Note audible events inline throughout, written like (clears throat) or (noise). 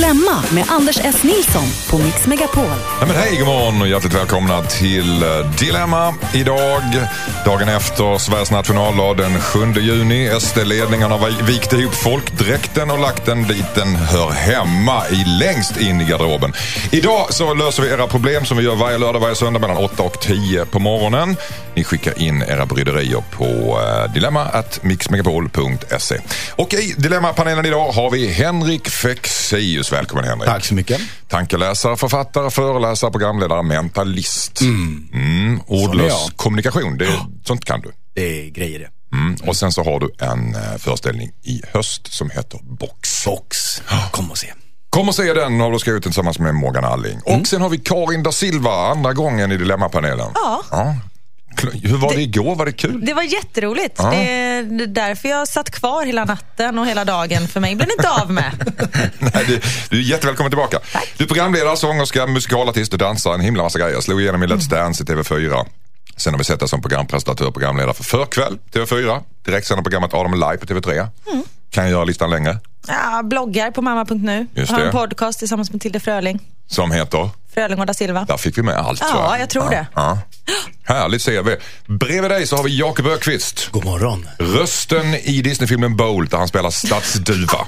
Dilemma med Anders S. Nilsson på Mix Megapol. Ja, men hej, god morgon och hjärtligt välkomna till eh, Dilemma. Idag, dagen efter Sveriges nationaldag den 7 juni. SD-ledningen har vikt ihop folkdräkten och lagt den dit den hör hemma, i längst in i garderoben. Idag så löser vi era problem som vi gör varje lördag, varje söndag mellan 8 och 10 på morgonen. Ni skickar in era bryderier på eh, dilemma.mixmegapol.se. Och i Dilemmapanelen idag har vi Henrik Fexeus. Välkommen Henrik. Tack så mycket. Tankeläsare, författare, föreläsare, programledare, mentalist. Mm. Mm, ordlös kommunikation, det, sånt kan du. Det är grejer det. Mm. Och sen så har du en uh, föreställning i höst som heter Box. Box. Kom och se. Kom och se den har du skrivit tillsammans med Morgan Alling. Och sen har vi Karin da Silva, andra gången i Dilemmapanelen. Ja. ja. Hur var det igår? Var det kul? Det var jätteroligt. Ja. Det är därför jag satt kvar hela natten och hela dagen. För mig blev det inte av med. (laughs) Nej, du, du är jättevälkommen tillbaka. Tack. Du är programledare, sångerska, musikalartist och dansare. En himla massa grejer. Slog igenom i Mm. Let's Dance i TV4. Sen har vi sett dig som programpresentatör och programledare för Förkväll, TV4. Direktsända programmet Adam Live på TV3. Mm. Kan jag göra listan längre. Jag bloggar på mamma.nu. Har det. en podcast tillsammans med Tilde Fröling. Som heter? Fröling och da Silva. Där fick vi med allt Ja, tror jag. jag tror ja, det. Ja. Härligt CV. Bredvid dig så har vi Jakob Ökvist. God morgon. Rösten i Disneyfilmen Bolt där han spelar stadsduva.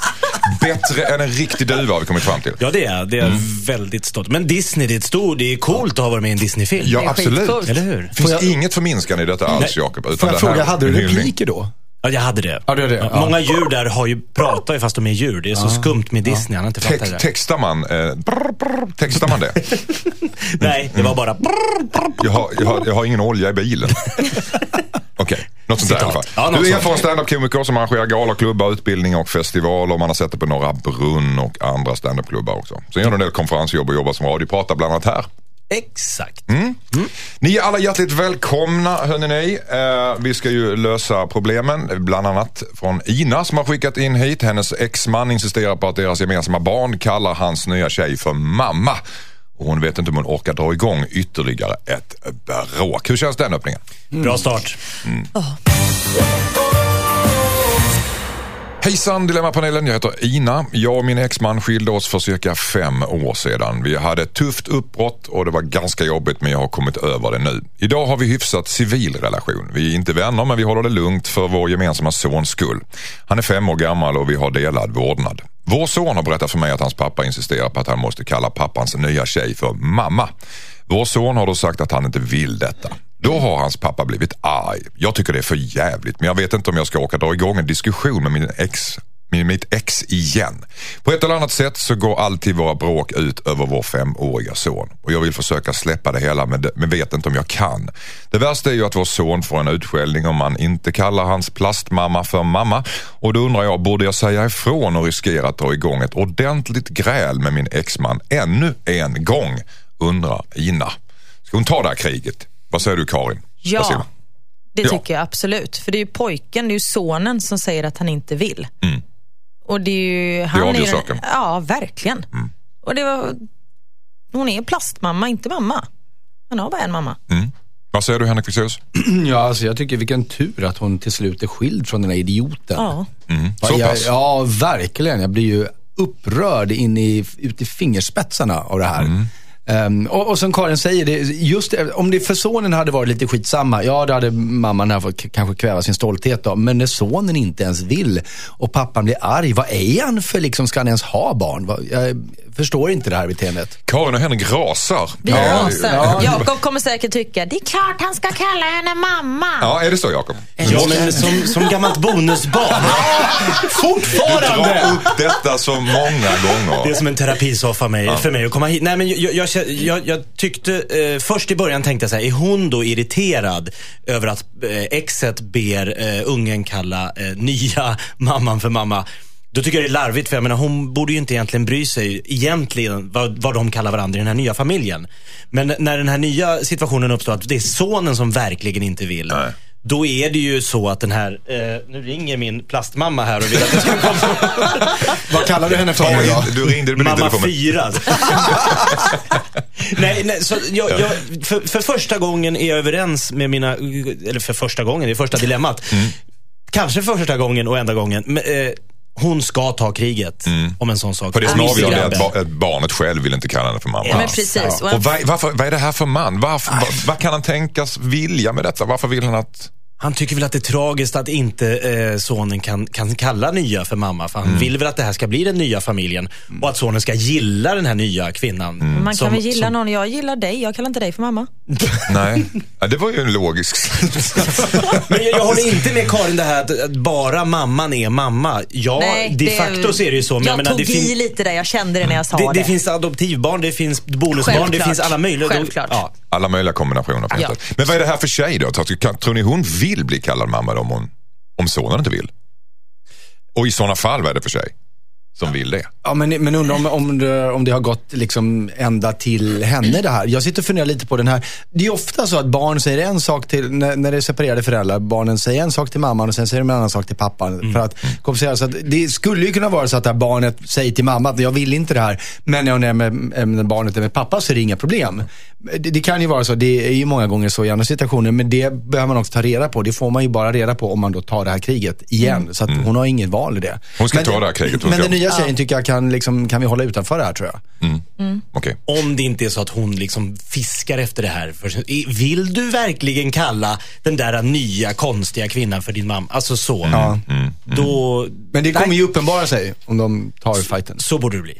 Bättre än en riktig duva har vi kommit fram till. Ja, det är Det är jag väldigt stolt. Men Disney, det är ett stort, det är coolt att ha varit med i en Disney-film. Ja, absolut. Eller hur? Det finns jag- inget förminskande i detta alls. Jakob. utan Får jag det här fråga, hade du repliker då? Ja, jag hade det. Ja, det det. Ja. Många djur där har ju, pratar ju fast de är djur. Det är så skumt med Disney. Han har inte fattat Text, det. textar man, eh, brr, brr, textar man det? (laughs) Nej, det var bara... Jag har, jag har, jag har ingen olja i bilen. (laughs) Okej, något sånt där i alla fall. Ja, du är erfaren standup-komiker som arrangerar galor, klubbar, utbildningar och festivaler. Man har sett det på Norra Brunn och andra standup-klubbar också. Sen gör du en del konferensjobb och jobbar som radiopratar bland annat här. Exakt. Ni är alla hjärtligt välkomna hörni ni. Eh, vi ska ju lösa problemen, bland annat från Ina som har skickat in hit. Hennes exman insisterar på att deras gemensamma barn kallar hans nya tjej för mamma. Och hon vet inte om hon orkar dra igång ytterligare ett bråk. Hur känns den öppningen? Bra start. Hejsan Dilemmapanelen, jag heter Ina. Jag och min exman skilde oss för cirka fem år sedan. Vi hade ett tufft uppbrott och det var ganska jobbigt men jag har kommit över det nu. Idag har vi hyfsat civil relation. Vi är inte vänner men vi håller det lugnt för vår gemensamma sons skull. Han är fem år gammal och vi har delad vårdnad. Vår son har berättat för mig att hans pappa insisterar på att han måste kalla pappans nya tjej för mamma. Vår son har då sagt att han inte vill detta. Då har hans pappa blivit arg. Jag tycker det är för jävligt men jag vet inte om jag ska åka dra igång en diskussion med min ex med mitt ex igen. På ett eller annat sätt så går alltid våra bråk ut över vår femåriga son. Och jag vill försöka släppa det hela men, men vet inte om jag kan. Det värsta är ju att vår son får en utskällning om man inte kallar hans plastmamma för mamma. Och då undrar jag, borde jag säga ifrån och riskera att dra igång ett ordentligt gräl med min exman ännu en gång? Undrar Ina. Ska hon ta det här kriget? Vad säger du Karin? Ja, det Ja. tycker jag absolut. För det är ju pojken, det är ju sonen som säger att han inte vill. Mm. Och det är ju... Han avgör är ju- saken. Mm. Ja, verkligen. Och det var... Hon är plastmamma, inte mamma. Han har bara en mamma. Vad säger du Henrik Fexeus? (clears throat) Ja, alltså jag tycker vilken tur att hon till slut är skild från den där idioten. Ja. Så ja, pass? ja, verkligen. Jag blir ju upprörd in i, ut i fingerspetsarna av det här. Ehm, och, och som Karin säger, det, just det, om det för sonen hade varit lite skitsamma, ja då hade mamman här fått kanske kväva sin stolthet då. Men när sonen inte ens vill och pappan blir arg, vad är han för liksom, ska han ens ha barn? Vad- Jag förstår inte det här beteendet. Karin och Henrik rasar. Vi Ja, rasar. ja. Jakob kommer säkert tycka, det är klart han ska kalla henne mamma. Ja, är det så Jakob? Ja, men som, som gammalt bonusbarn. Fortfarande! upp detta så många Det är gånger. som en terapisoffa mig, för mig att komma hit. Nej, men jag, jag, jag, jag tyckte, eh, först i början tänkte jag så här, är hon då irriterad över att eh, exet ber eh, ungen kalla eh, nya (laughs) mamman för mamma? Då tycker jag det är larvigt, för jag menar, hon borde ju inte egentligen bry sig egentligen vad, vad de kallar varandra i den här nya familjen. Men när den här nya situationen uppstår, att det är sonen som verkligen inte vill. Nej. Då är det ju så att den här, eh, nu ringer min plastmamma här och vill att jag ska komma. (laughs) Vad kallar du henne för Ta nu då? in, du ringde med Mamma fyra. (laughs) nej, nej, så jag, jag, för, för första gången är jag överens med mina, eller för första gången, det är första dilemmat. Mm. Kanske för första gången och enda gången. Men, eh, hon ska ta kriget om en sån sak. Mm. För det som avgör är att, ba- att barnet själv vill inte kalla henne för mamma. Ja, men precis. Och Och vad, varför, vad är det här för man? Varför, vad, vad kan han tänkas vilja med detta? Varför vill han att... Han tycker väl att det är tragiskt att inte eh, sonen kan, kan kalla nya för mamma. För han Mm. vill väl att det här ska bli den nya familjen. Och att sonen ska gilla den här nya kvinnan. Mm. Man kan som- väl gilla som- någon. Jag gillar dig, jag kallar inte dig för mamma. (laughs) Nej, ja, det var ju en logisk. (laughs) Men jag, jag håller inte med Karin det här att, att bara mamman är mamma. Ja, Nej, de det- facto så är det ju så. Men Jag, menar, tog det, i lite där, jag kände det när jag sa det. det, det finns adoptivbarn, det finns bonusbarn, det Självklart. finns alla möjliga. Självklart. Ja. Alla möjliga kombinationer Ja. det. Men vad är det här för tjej då? Tror ni hon vill bli kallad mamma om, hon, om sonen inte vill? Och i sådana fall, vad är det för tjej som vill det? Ja, men, men undrar om, om, det, om det har gått liksom ända till henne det här. Jag sitter och funderar lite på den här. Det är ofta så att barn säger en sak till, när, när det är separerade föräldrar, barnen säger en sak till mamman och sen säger de en annan sak till pappan. För att kompensera. Så att det skulle ju kunna vara så att det här barnet säger till mamma att jag vill inte det här. Men när, är med, när barnet är med pappa så är det inga problem. Det, det kan ju vara så, det är ju många gånger så i andra situationer. Men det behöver man också ta reda på. Det får man ju bara reda på om man då tar det här kriget igen. Så att hon har inget val i det. Hon ska men, ta det här kriget, Men den nya tjejen tycker jag kan, liksom, kan vi hålla utanför det här tror jag. Okej. Om det inte är så att hon liksom fiskar efter det här. För, vill du verkligen kalla den där nya konstiga kvinnan för din mamma? Alltså så. Ja. Då, Men det kommer ju uppenbara sig om de tar fighten. så borde det bli.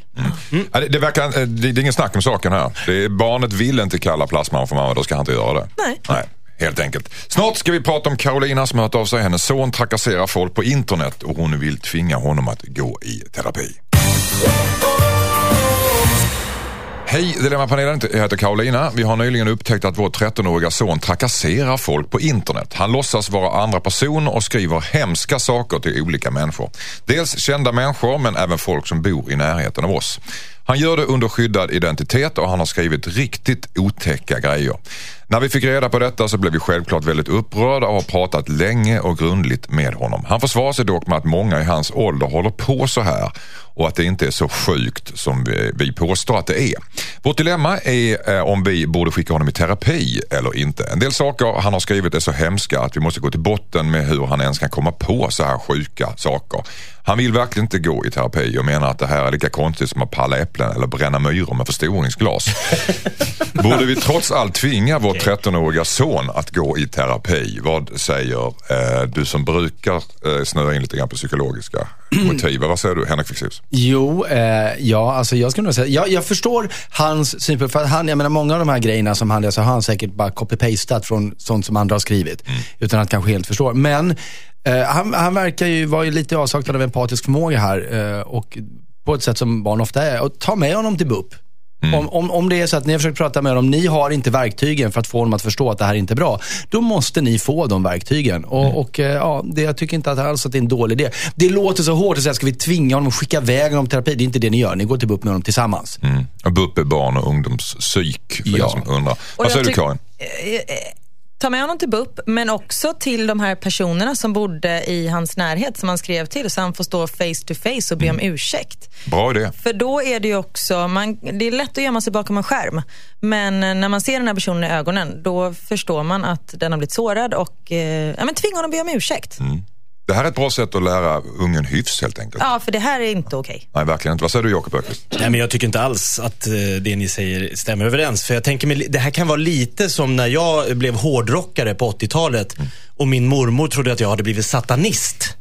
Ja, det, det, verkar, det, det är ingen snack om saken här. Det är, barnet vill inte kalla plastmamma för mamma, då ska han inte göra det. Nej. Nej. Helt enkelt. Snart ska vi prata om Carolina som hört av sig. Hennes son trakasserar folk på internet och hon vill tvinga honom att gå i terapi. Hej Dilemmapanelen, jag heter Carolina. Vi har nyligen upptäckt att vår 13-åriga son trakasserar folk på internet. Han låtsas vara andra personer och skriver hemska saker till olika människor. Dels kända människor men även folk som bor i närheten av oss. Han gör det under skyddad identitet och han har skrivit riktigt otäcka grejer. När vi fick reda på detta så blev vi självklart väldigt upprörda och har pratat länge och grundligt med honom. Han försvarar sig dock med att många i hans ålder håller på så här och att det inte är så sjukt som vi, påstår att det är. Vårt dilemma är eh, om vi borde skicka honom i terapi eller inte. En del saker han har skrivit är så hemska att vi måste gå till botten med hur han ens kan komma på så här sjuka saker. Han vill verkligen inte gå i terapi och menar att det här är lika konstigt som att palla äpplen eller bränna myror med förstoringsglas. (laughs) Borde vi trots allt tvinga vår 13-åriga son att gå i terapi? Vad säger eh, du som brukar eh, snöa in lite grann på psykologiska motiv? Vad säger du Henrik Fexeus? Jo, eh, ja, alltså jag skulle nog säga, jag, jag förstår hans synpunkt. För han, jag menar många av de här grejerna som han läser har han säkert bara copy-pastat från sånt som andra har skrivit. Utan att kanske helt förstå. Men eh, han, han verkar ju vara lite avsaknad av empatisk förmåga här. Eh, och på ett sätt som barn ofta är. Och ta med honom till BUP. Om, om, om det är så att ni har försökt prata med honom, ni har inte verktygen för att få honom att förstå att det här inte är bra. Då måste ni få de verktygen. Och, och eh, ja, det, jag tycker inte att alls att det är en dålig idé. Det låter så hårt att säga, ska vi tvinga honom att skicka iväg honom till terapi? Det är inte det ni gör. Ni går till BUP med honom tillsammans. Mm. Och BUP är barn och ungdomspsyk för Ja. som undrar. Vad säger du Karin? Ta med honom till BUP, men också till de här personerna som bodde i hans närhet som han skrev till så han får stå face to face och be om ursäkt. Bra idé. För då är det ju också, man, det är lätt att gömma sig bakom en skärm. Men eh, när man ser den här personen i ögonen, då förstår man att den har blivit sårad och eh, ja, men tvinga honom att be om ursäkt. Det här är ett bra sätt att lära ungen hyfs helt enkelt. Ja, för det här är inte okej. Nej, verkligen inte. Vad säger du Jakob Öqvist? Nej, men jag tycker inte alls att eh, det ni säger stämmer överens. För jag tänker mig, det här kan vara lite som när jag blev hårdrockare på 80-talet och min mormor trodde att jag hade blivit satanist.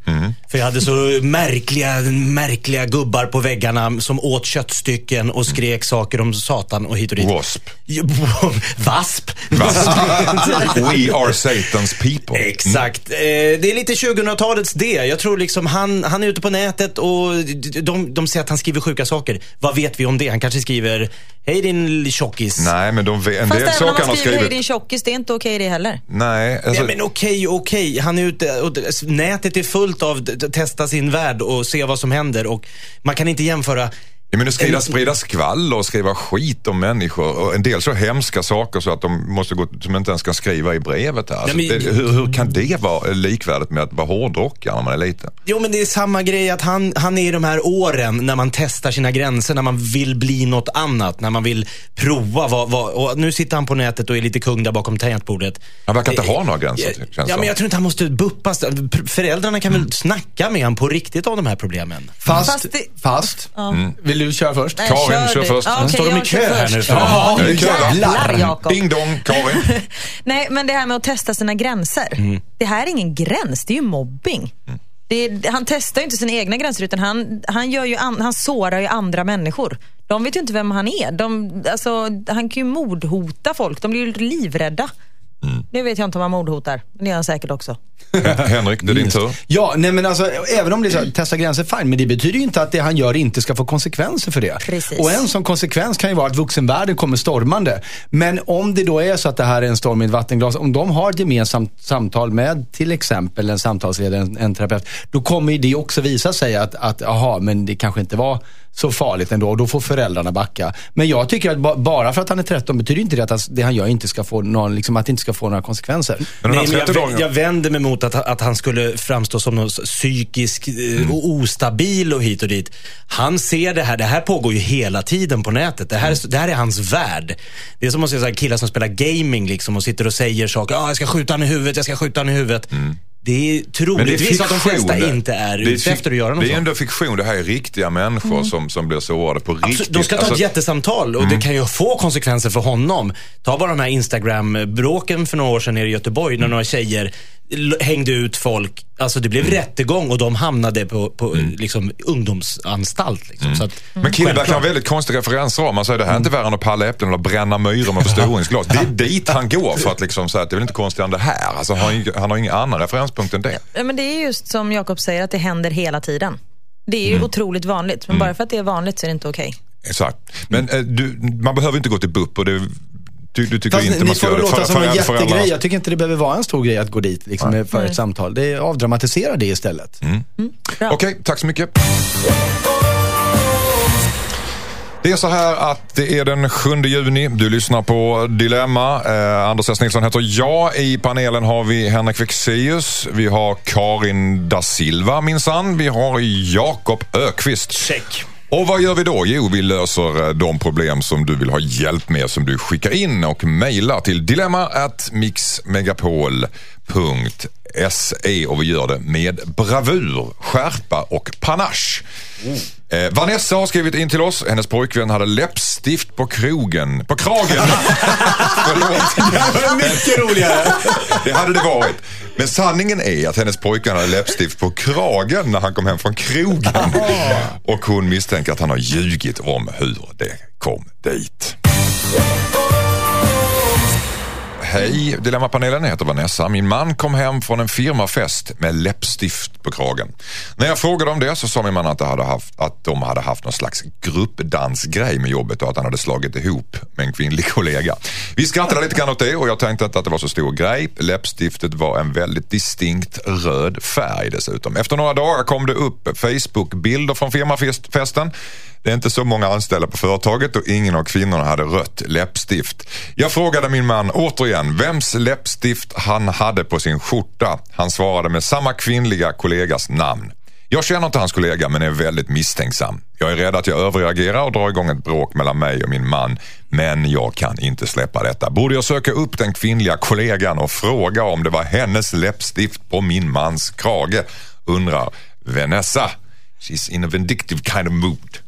För jag hade så märkliga, märkliga gubbar på väggarna som åt köttstycken och skrek saker om Satan och hit och dit. Wasp. (laughs) Vasp. (laughs) We are Satan's people. Exakt. Eh, det är lite 2000-talets det. Jag tror liksom han, han är ute på nätet och de, de säger att han skriver sjuka saker. Vad vet vi om det? Han kanske skriver, hej din tjockis. Nej, men de, en Fast del även om saker han man har skriver hej skrivit... din tjockis, det är inte okej det heller. Nej, alltså, Ja, men okej, okej. Han är ute och nätet är fullt av testa sin värld och se vad som händer och man kan inte jämföra Ja, men att sprida, sprida skvaller och skriva skit om människor och en del så hemska saker så att de måste gå, som inte ens kan skriva i brevet. Här. Alltså, men- det, hur, hur kan det vara likvärdigt med att vara hårdrockare när man är liten? Jo men det är samma grej att han, han är i de här åren när man testar sina gränser, när man vill bli något annat, när man vill prova vad, vad och nu sitter han på nätet och är lite kung där bakom tangentbordet. Han verkar inte ha några gränser, Ja, känns det Ja, som. men jag tror inte han måste buppas. Föräldrarna kan Mm. väl snacka med honom på riktigt om de här problemen. Fast, Fast fast, det- vill du köra först? Nej, Karin, kör du. först. Ja, okej, Står de i jag kör kö här först. nu Ja, jävlar Jakob. Ding dong, Karin. (laughs) Nej, men det här med att testa sina gränser. Det här är ingen gräns, det är ju mobbing. Det är, han testar ju inte sina egna gränser utan han, han, gör ju an, han sårar ju andra människor. De vet ju inte vem han är. De, alltså, han kan ju mordhota folk. De blir ju livrädda. Det vet jag inte om han mordhotar, men det gör han säkert också. (laughs) Henrik, det är din tur. Ja, nej men alltså även om det är så här, testa gränser, fine. Men det betyder ju inte att det han gör inte ska få konsekvenser för det. Precis. Och en sån konsekvens kan ju vara att vuxenvärlden kommer stormande. Men om det då är så att det här är en storm i ett vattenglas, om de har ett gemensamt samtal med till exempel en samtalsledare, en, en terapeut, då kommer ju det också visa sig att, att aha, men det kanske inte var så farligt ändå och då får föräldrarna backa. Men jag tycker att ba, bara för att han är 13 betyder inte det att han- det han gör inte ska få någon, liksom, att det inte ska få några konsekvenser. Men Nej, men jag, 30-dagarna- jag vänder mig mot att, att han skulle framstå som någon psykisk Mm. eh, och ostabil och hit och dit. Han ser det här, det här pågår ju hela tiden på nätet. Det här, Mm. är- det här är hans värld. Det är som att se så killar som spelar gaming liksom och sitter och säger saker. Ah, jag ska skjuta han i huvudet, jag ska skjuta han i huvudet. Det är troligtvis att de flesta inte är Mm. Det ute fi- efter att göra något Det är ändå fiktion. Det här är riktiga människor som, som blir sårade på riktigt. Absolut, de ska ta Alltså, ett jättesamtal och det kan ju få konsekvenser för honom. Ta bara de här Instagram-bråken för några år sedan nere i Göteborg när några tjejer hängde ut folk. Alltså det blev rättegång och de hamnade på, på liksom, ungdomsanstalt. Liksom. Så att, Men killen verkar ha självklart. väldigt konstiga referenser. Man säger det här är inte värre än att palla äpplen eller bränna myror med förstoringsglas. Det är (laughs) dit han går för att liksom säga att det är väl inte konstigare än det här. Alltså, han, har ju- han har ingen annan referenspunkt än det. Ja, Men det är just som Jakob säger, att det händer hela tiden. Det är ju otroligt vanligt, men bara för att det är vanligt så är det inte okej. Exakt. Men eh, du, man behöver inte gå till BUP och det, du, du tycker Fast inte ni man ska får göra det det låta som en jättegrej. Jag tycker inte det behöver vara en stor grej att gå dit liksom, för ett samtal. Det är avdramatisera det istället. Bra. Okej, tack så mycket. Det är så här att det är den 7 juni. Du lyssnar på Dilemma. Eh, Anders S. Nilsson heter jag. I panelen har vi Henrik Fexeus. Vi har Karin da Silva minsann. Vi har Jakob Ökvist. Check. Och vad gör vi då? Jo, vi löser eh, de problem som du vill ha hjälp med som du skickar in och mejlar till dilemma at mixmegapol.se och vi gör det med bravur, skärpa och panache. Eh, Vanessa har skrivit in till oss. Hennes pojkvän hade läppstift på krogen. På kragen! (laughs) Förlåt. (laughs) Mycket roligare. (laughs) Det hade det varit. Men sanningen är att hennes pojkvän hade läppstift på kragen när han kom hem från krogen. Och hon misstänker att han har ljugit om hur det kom dit. Hej, Dilemmapanelen. Jag heter Vanessa. Min man kom hem från en firmafest med läppstift på kragen. När jag frågade om det så sa min man att, hade haft, att de hade haft någon slags gruppdansgrej med jobbet och att han hade slagit ihop med en kvinnlig (laughs) kollega. Vi skrattade lite grann åt det och jag tänkte inte att det var så stor grej. Läppstiftet var en väldigt distinkt röd färg dessutom. Efter några dagar kom det upp Facebook-bilder från firmafesten. Det är inte så många anställda på företaget och ingen av kvinnorna hade rött läppstift. Jag frågade min man återigen vems läppstift han hade på sin skjorta. Han svarade med samma kvinnliga kollegas namn. Jag känner inte hans kollega men är väldigt misstänksam. Jag är rädd att jag överreagerar och drar igång ett bråk mellan mig och min man. Men jag kan inte släppa detta. Borde jag söka upp den kvinnliga kollegan och fråga om det var hennes läppstift på min mans krage? Undrar Vanessa. She's in a vindictive kind of mood.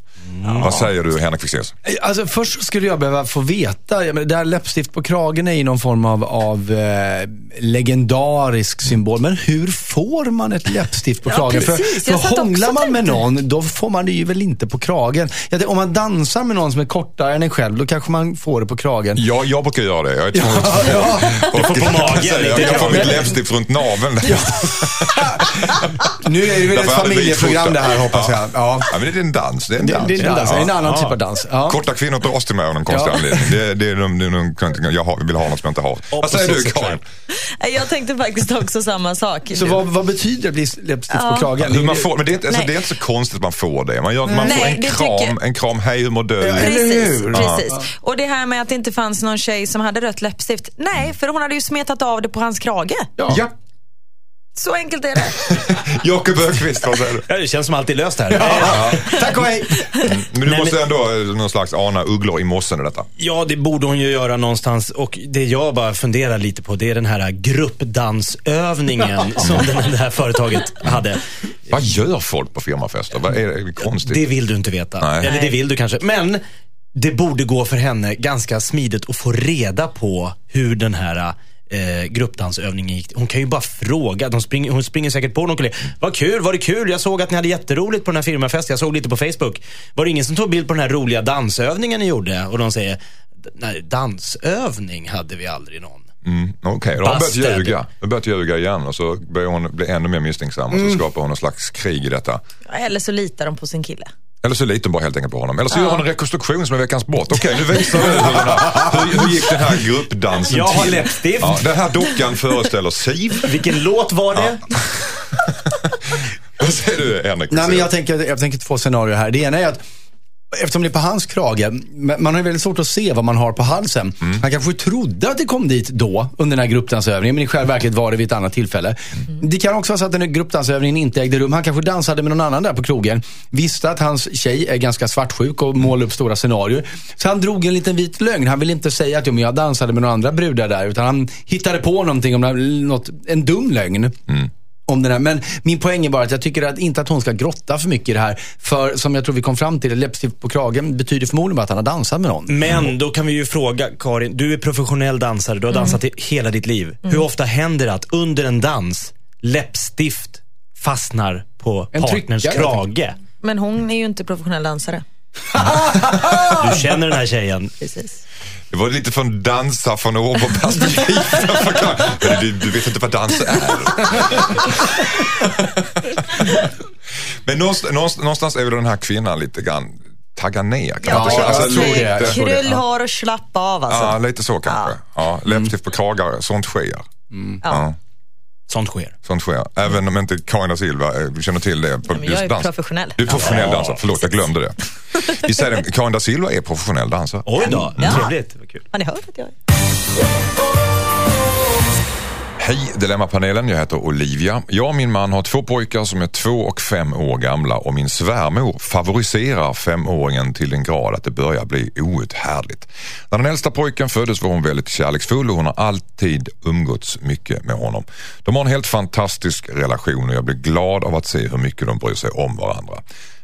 Vad säger du Henrik Fexeus? Alltså först skulle jag behöva få veta, det här läppstift på kragen är ju någon form av, av eh, legendarisk symbol. Men hur får man ett läppstift på Ja, kragen? precis. För, för hånglar man med någon, då får man det ju väl inte på kragen. Jag tänkte, om man dansar med någon som är kortare än en själv, då kanske man får det på kragen. Ja, jag brukar göra det. Jag är tvungen Ja, Du får på magen, Jag, jag får mitt läppstift runt naveln. (laughs) Nu är det väl ett familjeprogram det här hoppas jag. Ja. Ja, men det är en dans. Det är en dans. det Det är en, dans, Ja. en annan Ja. typ av dans. Ja. Korta kvinnor dras till mig av någon konstig Ja. anledning. Det, det är de, de, jag vill ha något som jag inte har. Vad säger du Karin? Jag tänkte faktiskt också samma sak. Så vad, vad betyder det att bli läppstift på kragen? Hur man får, men det är, inte, alltså, det är inte så konstigt att man får det. Man, gör, man Nej, får en kram, en kram, hej hur mår du? Precis, precis. Och det här med att det inte fanns någon tjej som hade rött läppstift. Nej, för hon hade ju smetat av det på hans krage. Ja. Ja, Så enkelt är det. (laughs) Jakob Öqvist, vad säger du? Ja, det känns som alltid löst här. (laughs) Tack och hej! Men du Nej, måste men- ändå någon slags ana ugglor i mossen i detta. Ja, det borde hon ju göra någonstans. Och det jag bara funderar lite på, det är den här gruppdansövningen (laughs) som den- det här företaget hade. Vad gör folk på firmafester? Vad är det, är det konstigt? Det vill du inte veta. Nej. Eller det vill du kanske. Men det borde gå för henne ganska smidigt att få reda på hur den här eh, gruppdansövningen gick. Hon kan ju bara fråga. De springer, hon springer säkert på någon kollega. Vad kul, var det kul? Jag såg att ni hade jätteroligt på den här firmafesten. Jag såg lite på Facebook. Var det ingen som tog bild på den här roliga dansövningen ni gjorde? Och de säger, nej, dansövning hade vi aldrig någon. Mm, Okej, då har hon börjat ljuga. Hon har börjat ljuga igen och så börjar hon bli ännu mer misstänksam och så Mm. skapar hon någon slags krig i detta. Eller så litar de på sin kille. Eller så litar hon bara helt enkelt på honom. Eller så gör hon en rekonstruktion som är veckans brott. Okej, nu visar du hur, här, hur, hur gick den här gruppdansen Jag har till. läppstift. Ja, den här dockan föreställer Siv. Vilken låt var det? (laughs) Vad säger du Henrik? Nej, men jag tänker, jag tänker två scenarier här. Det ena är att Eftersom det är på hans krage, man har väldigt svårt att se vad man har på halsen. Mm. Han kanske trodde att det kom dit då, under den här gruppdansövningen, men i själva verket var det vid ett annat tillfälle. Det kan också vara så att den här gruppdansövningen inte ägde rum. Han kanske dansade med någon annan där på krogen. Visste att hans tjej är ganska svartsjuk och målar upp stora scenarier. Så han drog en liten vit lögn. Han ville inte säga att jo, jag dansade med några andra brudar där, utan han hittade på någonting om något, en dum lögn om den här. Men min poäng är bara att jag tycker att inte att hon ska grotta för mycket i det här. För som jag tror vi kom fram till, läppstift på kragen betyder förmodligen bara att han har dansat med någon. Men då kan vi ju fråga Karin, du är professionell dansare, du har dansat i hela ditt liv. Hur ofta händer det att under en dans läppstift fastnar på En partners krage? Men hon är ju inte professionell dansare. Du känner den här tjejen. Precis. Det var lite från dansa från Åbo-perspektiv. (laughs) Men du, du vet inte vad dans är. Men någonstans, någonstans, är väl den här kvinnan lite grann taggad ner. Kan man Ja, inte Alltså, tror lite- det. Jag tror det. Krull hår och slappa av alltså. Ja, lite så kanske. Ja. läppstift på kragar, sånt sker. Ja, Sånt sker. sånt sker. Även om inte Karin da Silva eh, känner till det. På men jag är professionell. Du är professionell Ja, dansare, förlåt jag glömde det. Vi säger det, Karin da Silva är professionell dansare. Oj då, Ja. trevligt. Har ni hört att jag är? Hej Dilemmapanelen, jag heter Olivia. Jag och min man har två pojkar som är två och fem år gamla och min svärmor favoriserar femåringen till den grad att det börjar bli outhärdligt. När den äldsta pojken föddes var hon väldigt kärleksfull och hon har alltid umgåtts mycket med honom. De har en helt fantastisk relation och jag blir glad av att se hur mycket de bryr sig om varandra.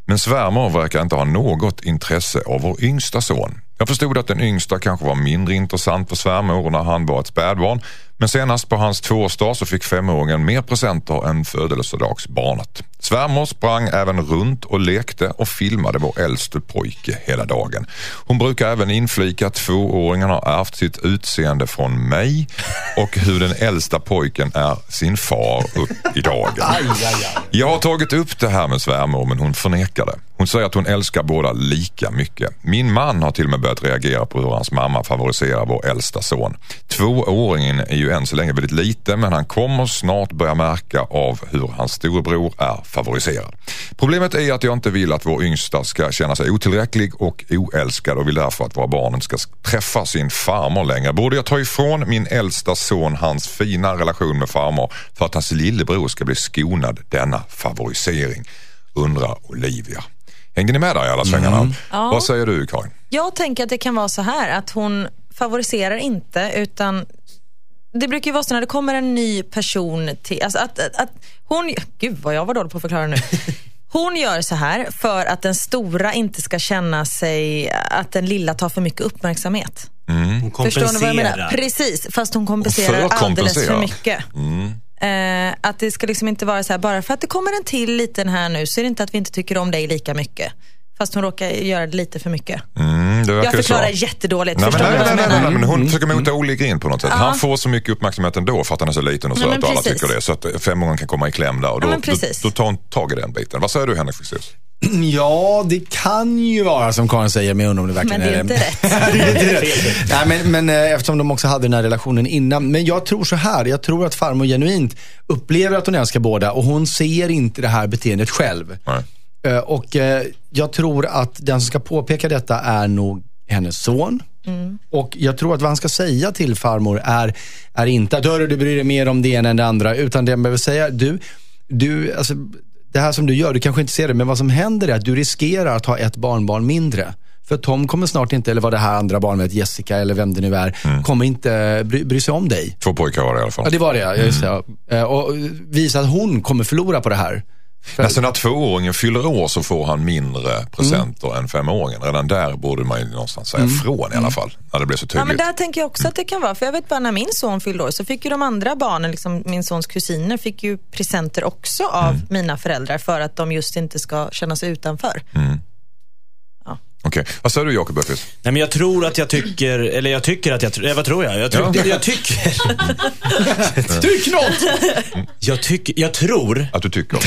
Men svärmor verkar inte ha något intresse av vår yngsta son. Jag förstod att den yngsta kanske var mindre intressant för svärmor när han var ett spädbarn. Men senast på hans tvåårsdag så fick femåringen mer presenter än födelsedagsbarnet. Svärmor sprang även runt och lekte och filmade vår äldste pojke hela dagen. Hon brukar även inflika att tvååringen har ärvt sitt utseende från mig och hur den äldsta pojken är sin far upp i dagen. Jag har tagit upp det här med svärmor men hon förnekar det. Hon säger att hon älskar båda lika mycket. Min man har till och med börjat reagera på hur hans mamma favoriserar vår äldsta son. Tvååringen är ju än så länge väldigt liten men han kommer snart börja märka av hur hans storebror är favoriserad. Problemet är att jag inte vill att vår yngsta ska känna sig otillräcklig och oälskad och vill därför att våra barn inte ska träffa sin farmor längre. Borde jag ta ifrån min äldsta son hans fina relation med farmor för att hans lillebror ska bli skonad denna favorisering? Undrar Olivia. Hängde ni med där i alla svängarna? Ja. Vad säger du Karin? Jag tänker att det kan vara så här att hon favoriserar inte utan det brukar ju vara så när det kommer en ny person till, alltså att, att, att hon, gud vad jag var dålig på att förklara nu. (laughs) Hon gör så här för att den stora inte ska känna sig, att den lilla tar för mycket uppmärksamhet. Hon Förstår ni vad jag menar? kompenserar. Precis, fast hon kompenserar alldeles för mycket. Eh, att det ska liksom inte vara så här, bara för att det kommer en till liten här nu så är det inte att vi inte tycker om dig lika mycket. Fast hon råkar göra det lite för mycket. Mm, Jag förklarar så. jättedåligt. Nej, men, nej, nej, nej, nej, men hon försöker mota olika in på något sätt. Han får så mycket uppmärksamhet ändå för att han är så liten och söt och alla tycker det. Så att femåringen kan komma i kläm där och då, Ja, då, då tar hon tag i den biten. Vad säger du Henrik Fexeus? (clears throat) Ja, det kan ju vara som Karin säger, men jag undrar om det verkligen Men det är inte rätt. (laughs) det är inte rätt. (laughs) Nej, men, men eh, eftersom de också hade den här relationen innan. Men jag tror så här, jag tror att farmor genuint upplever att hon älskar båda och hon ser inte det här beteendet själv. Nej. Eh, Och eh, jag tror att den som ska påpeka detta är nog hennes son. Och jag tror att vad han ska säga till farmor är, är inte att "Hörru, du bryr dig mer om det ena än det andra. Utan det han behöver säga, du, du, alltså, det här som du gör, du kanske inte ser det, men vad som händer är att du riskerar att ha ett barnbarn mindre. För Tom kommer snart inte, eller vad det här andra barnet, Jessica eller vem det nu är, kommer inte bry, bry sig om dig. Två pojkar var det i alla fall. Ja, det var det, ja, just det. ja. Eh, Och visa att hon kommer förlora på det här. För- Alltså när tvååringen fyller år så får han mindre presenter Mm. än femåringen. Redan där borde man ju någonstans säga ifrån i alla fall. När det blir så Ja, tydligt. men där tänker jag också att det kan vara. För jag vet bara när min son fyllde år så fick ju de andra barnen, liksom min sons kusiner, fick ju presenter också av mina föräldrar för att de just inte ska känna sig utanför. Okej, vad säger du Jakob Öqvist? Nej, men jag tror att jag tycker, eller jag tycker att jag, eh, vad tror jag? Jag, tror, Ja. jag tycker, (laughs) Tyck något! jag tycker, jag tror Att du tycker? (laughs)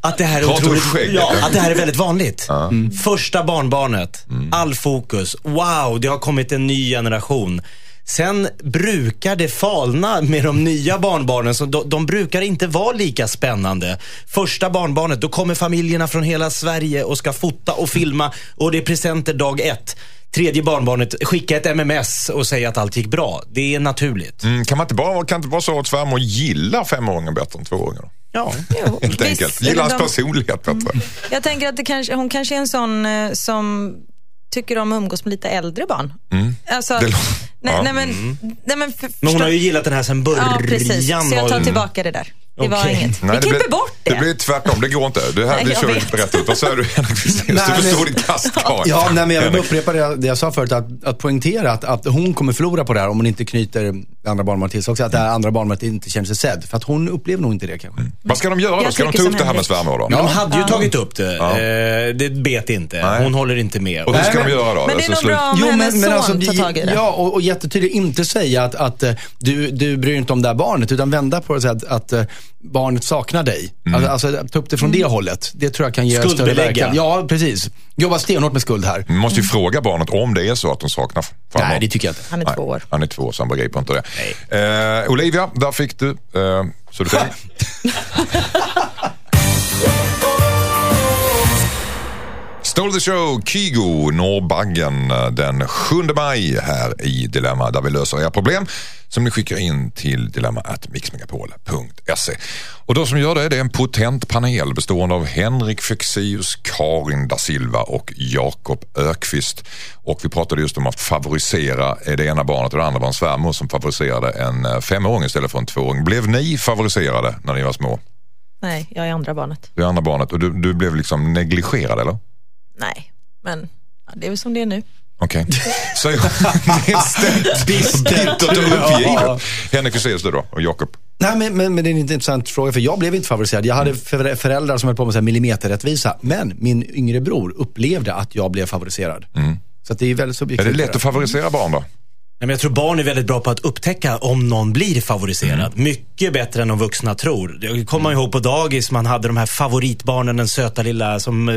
att det här är Prata ur otroligt, skägget, ja, ja. att det här är väldigt vanligt. Första barnbarnet, all fokus, wow, det har kommit en ny generation. Sen brukar det falna med de nya barnbarnen. Så de, de brukar inte vara lika spännande. Första barnbarnet, då kommer familjerna från hela Sverige och ska fota och filma och det är presenter dag ett. Tredje barnbarnet, skicka ett MMS och säga att allt gick bra. Det är naturligt. Mm, kan, man inte bara, kan det inte vara så att svärmor gillar femåringen bättre än tvååringen? Ja. (laughs) Jo, Helt visst, enkelt. Gillar hans personlighet bättre. Jag tänker att det kanske, hon kanske är en sån eh, som tycker om att umgås med lite äldre barn. Alltså, Det nej, ja. nej, men, nej, men för, Men hon har ju gillat den här sen början. Ja, precis. Så jag tar tillbaka det där. Det var Okej. inget. Nej, Vi klipper blir, bort det. Det blir tvärtom, det går inte. Det här Nej, jag kör vi vet. inte rätt ut. Vad säger du Henrik? Du Nej, förstår ditt kast. Ja, nej, men jag vill upprepa det jag, det jag sa förut, att, att poängtera att, att hon kommer förlora på det här om hon inte knyter det andra barnbarnet till sig också. Att det här andra barnet inte känner sig sedd. För att hon upplever nog inte det kanske. Vad ska de göra då? Jag Ska de tycker ta upp som det här med Henrik. svärmor då? Men de hade ju tagit upp det. Eh, det bet inte. Nej. Hon håller inte med. Och hur ska Nej, de göra då? Men det är Alltså, nog bra om hennes son tar tag i det. Ja, och, och jättetydligt inte säga att, att eh, du, du bryr dig inte om det här barnet, utan vända på det och säga att, att eh, barnet saknar dig. Mm. Alltså, alltså ta upp det från det hållet. Det tror jag kan ge större verkan. Ja, precis. Jobba stenhårt med skuld här. Man måste ju fråga barnet om det är så att de saknar farmor. Nej, det tycker jag inte. Han är Nej, två år. Han är två så han begriper inte det. Eh, Olivia, där fick du eh, Södertälje. (laughs) Stole the show, Kygo, Norrbaggen eh, den 7 maj här i Dilemma där vi löser era problem som ni skickar in till dilemma.mixmegapol.se. Och de som gör det, det är en potent panel bestående av Henrik Fexeus, Karin da Silva och Jakob Ökvist. Och vi pratade just om att favorisera det ena barnet och det andra var en svärmor som favoriserade en eh, femåring istället för en tvååring. Blev ni favoriserade när ni var små? Nej, jag är andra barnet. Det andra barnet och du, du blev liksom negligerad eller? Nej, men ja, det är väl som det är nu. Okej. (laughs) Så nedstämt, bittert och uppgivet. Henrik Fexeus du då och Jakob? Nej, men, men, men det är en intressant fråga, för jag blev inte favoriserad. Jag hade Mm. för, föräldrar som höll på med så här millimeterrättvisa, men min yngre bror upplevde att jag blev favoriserad. Så att det är väldigt Mm. Är subjektivt. det lätt att favorisera barn då? Men jag tror barn är väldigt bra på att upptäcka om någon blir favoriserad. Mycket bättre än de vuxna tror. Jag kommer ihåg på dagis, man hade de här favoritbarnen, den söta lilla som eh,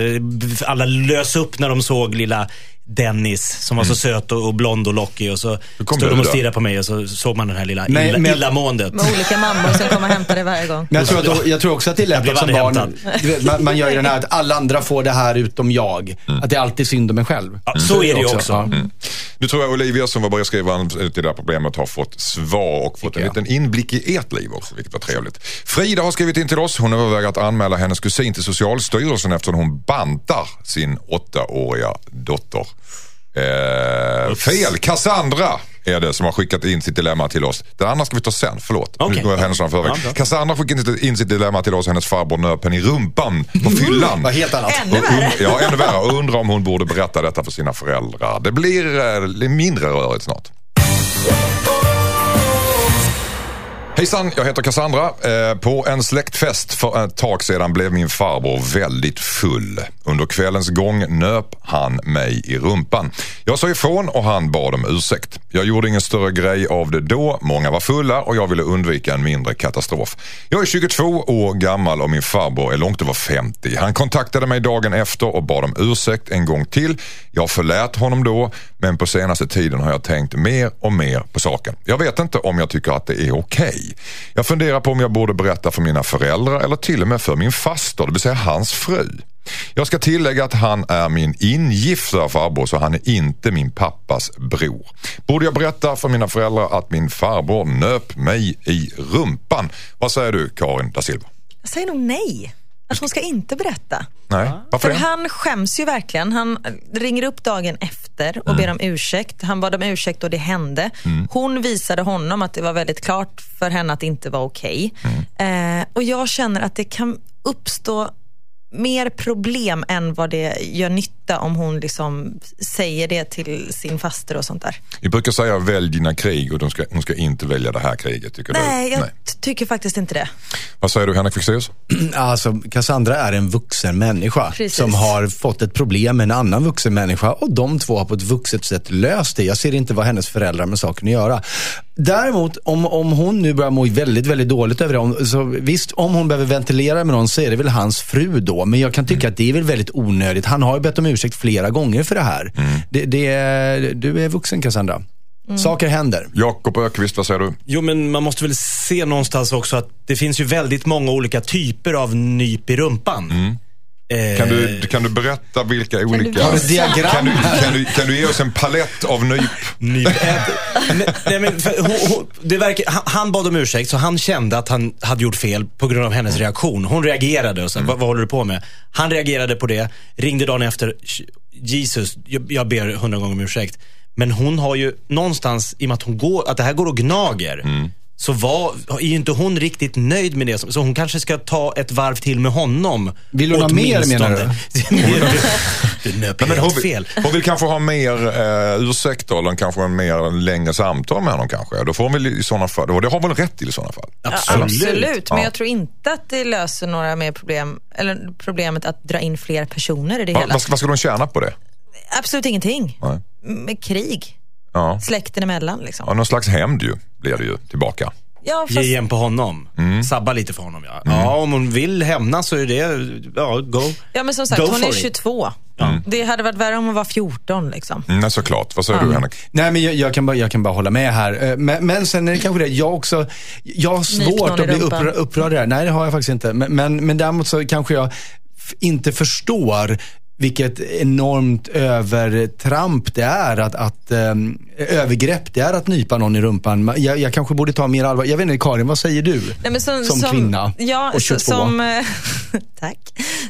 alla lös upp när de såg lilla Dennis som var så söt och, och blond och lockig och så kom stod de och stirrade på mig och så såg man den här lilla Men- illa, men- illamåendet. Med olika mammor som kommer och hämtar det varje gång. Men jag tror, att, jag tror också att det är lätt blev att som aldrig barn, du vet, man, man gör ju den här att alla andra får det här utom jag. Att det är alltid synd om en själv. Ja, så är det ju också. Ja. Nu tror jag Olivia som var brevskrivaren till det där problemet har fått svar och fått en jag. liten inblick i ert liv också, vilket var trevligt. Frida har skrivit in till oss. Hon överväger att anmäla hennes kusin till Socialstyrelsen eftersom hon bantar sin åttaåriga dotter. Eh, fel, Cassandra är det som har skickat in sitt dilemma till oss. Det andra ska vi ta sen, förlåt. Okej. Nu går jag händelserna före. Ja. Cassandra har skickat in sitt dilemma till oss. Hennes farbror nöp henne i rumpan på fyllan. Vad helt annat. Ännu värre. ja, ännu värre. Och undrar om hon borde berätta detta för sina föräldrar. Det blir eh, mindre rörigt snart. Hejsan, jag heter Cassandra. Eh, på en släktfest för ett tag sedan blev min farbror väldigt full. Under kvällens gång nöp han mig i rumpan. Jag sa ifrån och han bad om ursäkt. Jag gjorde ingen större grej av det då. Många var fulla och jag ville undvika en mindre katastrof. Jag är 22 år gammal och min farbror är långt över 50. Han kontaktade mig dagen efter och bad om ursäkt en gång till. Jag förlät honom då, men på senaste tiden har jag tänkt mer och mer på saken. Jag vet inte om jag tycker att det är okej. Jag funderar på om jag borde berätta för mina föräldrar eller till och med för min faster, det vill säga hans fru. Jag ska tillägga att han är min ingifta farbror så han är inte min pappas bror. Borde jag berätta för mina föräldrar att min farbror nöp mig i rumpan? Vad säger du Karin da Silva? Jag säger nog nej. Att hon ska inte berätta. Nej, varför För det? han skäms ju verkligen. Han ringer upp dagen efter och ber om ursäkt. Han bad om ursäkt och det hände. Hon visade honom att det var väldigt klart för henne att det inte var okej. Eh, och jag känner att det kan uppstå mer problem än vad det gör nytta om hon liksom säger det till sin faster och sånt där. Vi brukar säga välj dina krig och de ska, hon ska inte välja det här kriget. Tycker Nej, du? jag t- tycker faktiskt inte det. Vad säger du Henrik Fexeus? (clears throat) Alltså, Cassandra är en vuxen människa Precis. som har fått ett problem med en annan vuxen människa och de två har på ett vuxet sätt löst det. Jag ser inte vad hennes föräldrar med saken att göra. Däremot, om, om hon nu börjar må väldigt, väldigt dåligt över det, om- så visst, om hon behöver ventilera med någon så är det väl hans fru då. Men jag kan tycka att det är väl väldigt onödigt. Han har ju bett om ursäkt flera gånger för det här. Det, det är, du är vuxen Cassandra. Saker händer. Jakob Ökvist, vad säger du? Jo, men man måste väl se någonstans också att det finns ju väldigt många olika typer av nyp i rumpan. Eh, Kan du, kan du berätta vilka olika... Har du diagram Kan du, kan, du, kan du ge oss en palett av nyp? Nyp. Eh, nej, men för, hon, hon, det verkar, han, han bad om ursäkt, så han kände att han hade gjort fel på grund av hennes reaktion. Hon reagerade och sa, vad, vad håller du på med? Han reagerade på det, ringde dagen efter, Jesus, jag, jag ber hundra gånger om ursäkt. Men hon har ju någonstans, i och med att, hon går, att det här går och gnager, så var, är ju inte hon riktigt nöjd med det. Så hon kanske ska ta ett varv till med honom. Vill hon ha mer, menar du? du nöp Nej, men hon, vill, fel. hon vill kanske ha mer eh, ursäkter eller kanske en mer längre samtal med honom kanske. Då får hon väl i sådana fall, och det har hon väl rätt till i sådana fall. Ja, Absolut. absolut. Men Ja. jag tror inte att det löser några mer problem, eller problemet att dra in fler personer i det Va, hela. vad, ska, vad ska de tjäna på det? Absolut ingenting. Nej. Med krig, Ja. släkten emellan liksom. ja, någon slags hämnd ju, blir det ju tillbaka. Ja, Ge fast, igen på honom. Sabba lite för honom ja. Ja, om hon vill hämnas så är det, ja, go. ja men som sagt, Go hon är for it. 22. Det hade varit värre om hon var 14 liksom. Mm, nej, såklart. Vad säger du Henrik? Nej, men jag, jag, kan bara, jag kan bara hålla med här. Eh, Men, men sen är det kanske det, jag också, jag har svårt att bli upprörd, upprörd där. Nej, det har jag faktiskt inte. Men, men, men däremot så kanske jag inte förstår vilket enormt övertramp det är att, att ehm, övergrepp det är att nypa någon i rumpan. Jag, jag kanske borde ta mer allvar. Jag vet inte, Karin, vad säger du? Nej, men som, Som kvinna ja, och så- 22. Som, eh, (laughs) tack.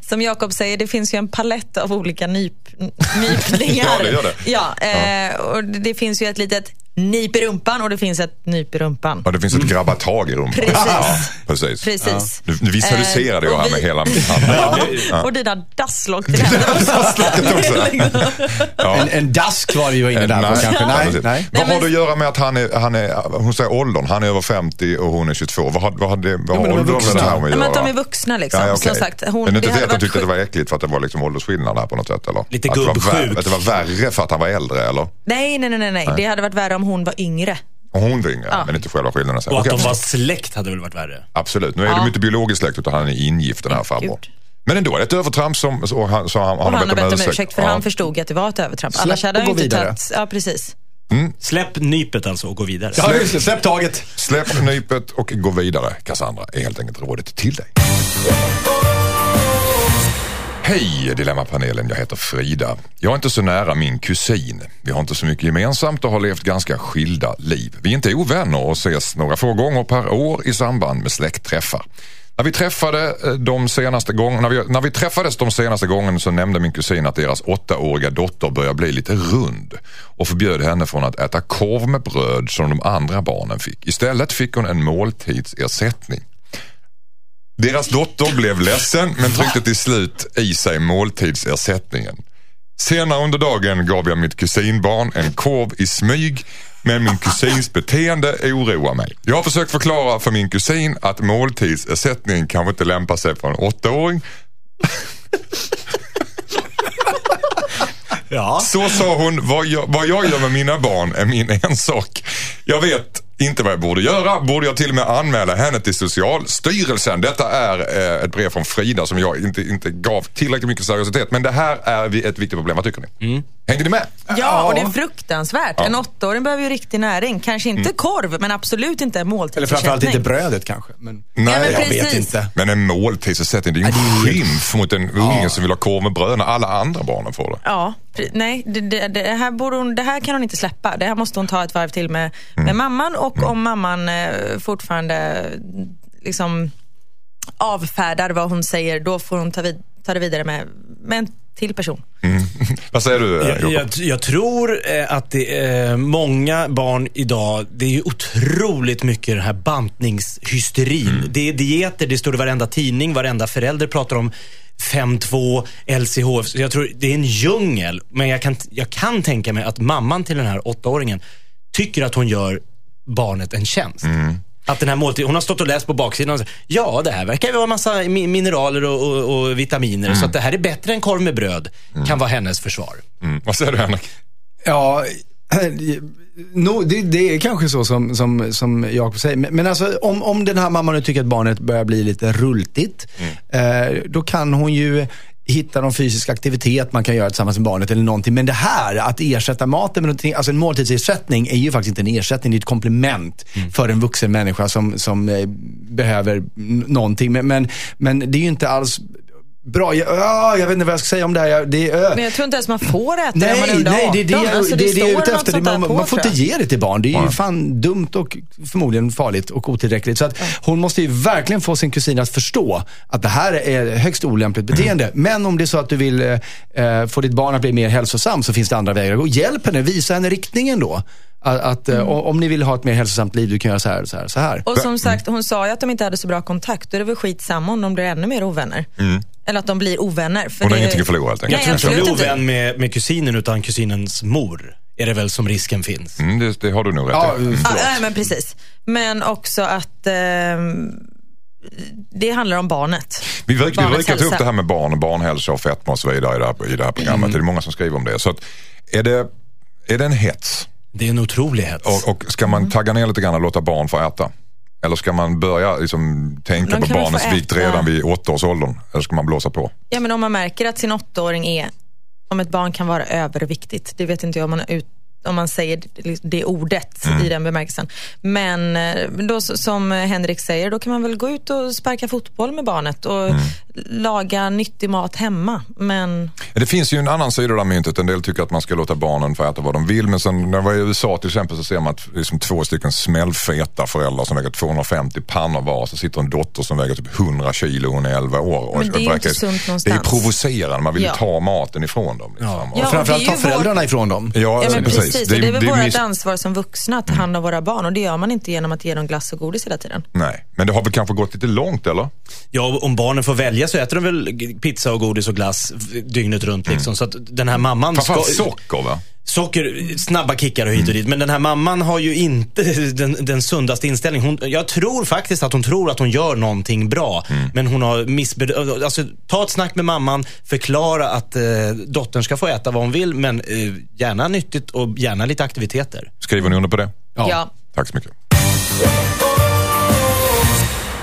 Som Jakob säger, det finns ju en palett av olika nyp, (laughs) nypningar. Ja, det gör det. Ja, eh, och det det finns ju ett litet nyp i rumpan och det finns ett nyp i rumpan. Ja, det finns ett grabba tag i rumpan. Precis. Ja, precis. Precis. Nu, nu visualiserade Eh, jag här med vi- hela min (laughs) hand. Ja. Och dina dasslock till (laughs) händerna också. (laughs) Ja. En, en dask var det ju inne där på Nej, kanske. ja, Nej, precis. nej. Vad Nej, har men- det att göra med att han är, han är, hon säger åldern, han är över 50 och hon är 22. Vad har, vad har, det, vad har men de är åldern med vuxna. det här med att Ja, men att göra? de är vuxna liksom. Ja, ja, okej. Som sagt, hon, men inte det, att de tyckte att det var äckligt för att det var liksom åldersskillnad här på något sätt? Eller? Lite att det, var gubbsjukt. värre, att det var värre för att han var äldre eller? Nej, nej, nej, nej, nej. Det hade varit värre om hon var yngre. Och hon var yngre, men inte själva skillnaden. Och att Okej, de var släkt hade väl varit värre. Absolut, nu är de inte biologiskt släkt utan han är ingift den här farbrorn. Men ändå, ett övertramp som så han, så han, Och han har bett om ursäkt för Ja. han förstod att det var ett övertramp. Släpp Annars hade och han inte vidare. tagit... Ja, precis. Släpp nypet alltså och gå vidare. Ja, det. Släpp taget. Släpp nypet och gå vidare, Cassandra, är helt enkelt rådet till dig. Hej Dilemmapanelen, jag heter Frida. Jag är inte så nära min kusin. Vi har inte så mycket gemensamt och har levt ganska skilda liv. Vi är inte ovänner och ses några få gånger per år i samband med släktträffar. När vi, träffade eh, de senaste gång, när, vi, när vi träffades de senaste gångerna så nämnde min kusin att deras åttaåriga dotter börjar bli lite rund och förbjöd henne från att äta korv med bröd som de andra barnen fick. Istället fick hon en måltidsersättning. Deras dotter blev ledsen men tryckte till slut i sig måltidsersättningen. Senare under dagen gav jag mitt kusinbarn en korv i smyg Men min kusins beteende oroar mig. Jag har försökt förklara för min kusin att måltidsersättning kanske inte lämpar sig för en åttaåring. Ja. Så sa hon, vad jag, vad jag gör med mina barn är min ensak. Jag vet inte vad jag borde göra. Borde jag till och med anmäla henne till Socialstyrelsen? Detta är eh, ett brev från Frida som jag inte, inte gav tillräckligt mycket seriositet. Men det här är ett viktigt problem. Vad tycker ni? Hängde ni med? Ja, och det är fruktansvärt. En åttaåring behöver ju riktig näring. Kanske inte korv, men absolut inte en Eller måltidsersättning. framförallt inte brödet kanske. Men Nej, men jag vet precis. inte. Men en måltidsersättning, det är ju en Ja, skymf mot en unge som vill ha korv med bröd när alla andra barnen får det. Ja, nej, det, det, det, här borde hon, det här kan hon inte släppa. Det här måste hon ta ett varv till med, med mamman. Och om mamman eh, fortfarande liksom avfärdar vad hon säger, då får hon ta, vid, ta det vidare med, med en till person. (laughs) Vad säger du Jag, jag, jag tror eh, att det är många barn idag, det är ju otroligt mycket den här bantningshysterin. Det är dieter, det står i varenda tidning, varenda förälder pratar om 5-2, LCHF. Så jag tror det är en djungel. Men jag kan, jag kan tänka mig att mamman till den här åttaåringen tycker att hon gör barnet en tjänst. Att den här måltiden, hon har stått och läst på baksidan och sagt, ja det här verkar ju vara en massa mi- mineraler och, och, och vitaminer. Så att det här är bättre än korv med bröd. Kan vara hennes försvar. Mm. Vad säger du Henrik? Ja, (clears throat) no, det, det är kanske så som, som, som Jakob säger. Men, men alltså, om, om den här mamman nu tycker att barnet börjar bli lite rultigt, eh, då kan hon ju hitta någon fysisk aktivitet man kan göra tillsammans med barnet eller någonting. Men det här, att ersätta maten med någonting, alltså en måltidsersättning är ju faktiskt inte en ersättning, det är ett komplement för en vuxen människa som, som eh, behöver någonting. Men, men, men det är ju inte alls bra. Jag, jag vet inte vad jag ska säga om det här. Jag, det, är, Men jag tror inte ens man får äta det Nej, när man är nej, 18. det är det, jag- Alltså, det, är det jag är ute efter. Det, man, på, man får inte ge det till barn. Det är ju fan dumt och förmodligen farligt och otillräckligt. Så att hon måste ju verkligen få sin kusin att förstå att det här är högst olämpligt beteende. Men om det är så att du vill eh, eh, få ditt barn att bli mer hälsosam så finns det andra vägar att gå. Hjälp henne, visa henne riktningen då. Att, att eh, om ni vill ha ett mer hälsosamt liv, du kan göra så här, så här, så här. Och som sagt, hon sa ju att de inte hade så bra kontakt. Då är det väl skitsamma om de blir ännu mer ovänner. Eller att de blir ovänner. För Hon har det- ingenting att förlora helt enkelt. Nej, Jag tror inte absolut bli inte. ovän med, med kusinen utan kusinens mor. Är det väl som risken finns. Mm, det, det har du nog rätt Ja, i. Mm. Ja, nej, men precis. Men också att ehm, det handlar om barnet. Vi, brukar ta upp det här med barn och barnhälsa och fetma och så vidare i det här, i det här programmet. Det är många som skriver om det. Så att, är, det är det en hets? Det är en otrolig hets. Och, och ska man tagga ner lite grann och låta barn få äta? Eller ska man börja liksom, tänka De på barnens vikt redan vid åttaårsåldern? Eller ska man blåsa på? Ja, men om man märker att sin åttaåring är, om ett barn kan vara överviktigt, det vet inte jag om man, ut, om man säger det, det ordet Mm. i den bemärkelsen. Men eh, då, som Henrik säger, då kan man väl gå ut och sparka fotboll med barnet och Mm. laga nyttig mat hemma. Men Det finns ju en annan sida av det här myntet. En del tycker att man ska låta barnen få äta vad de vill. Men sen när jag var i USA till exempel så ser man att liksom två stycken smällfeta föräldrar som väger 250 pannor var. Så sitter en dotter som väger typ 100 kilo hon är 11 år. Och Men det är ju inte sunt Det är någonstans. provocerande. Man vill ju Ja. ta maten ifrån dem. Liksom. Ja. Och- Ja, och Framförallt ta föräldrarna ifrån dem. Ja, Ja, men precis. Precis. Och det är väl det vårt miss- ansvar som vuxna att ta hand om våra barn och det gör man inte genom att ge dem glass och godis hela tiden. Nej, men det har väl kanske gått lite långt eller? Ja, om barnen får välja så äter de väl pizza och godis och glass dygnet runt. Liksom. Så att den här mamman... Framförallt ska- socker va? Socker, snabba kickar och hit och dit. Men den här mamman har ju inte (laughs) den, den sundaste inställningen. Hon, jag tror faktiskt att hon tror att hon gör någonting bra. Men hon har missbedömt. Alltså, ta ett snack med mamman, förklara att eh, dottern ska få äta vad hon vill. Men eh, gärna nyttigt och gärna lite aktiviteter. Skriver ni under på det? Ja. Tack så mycket.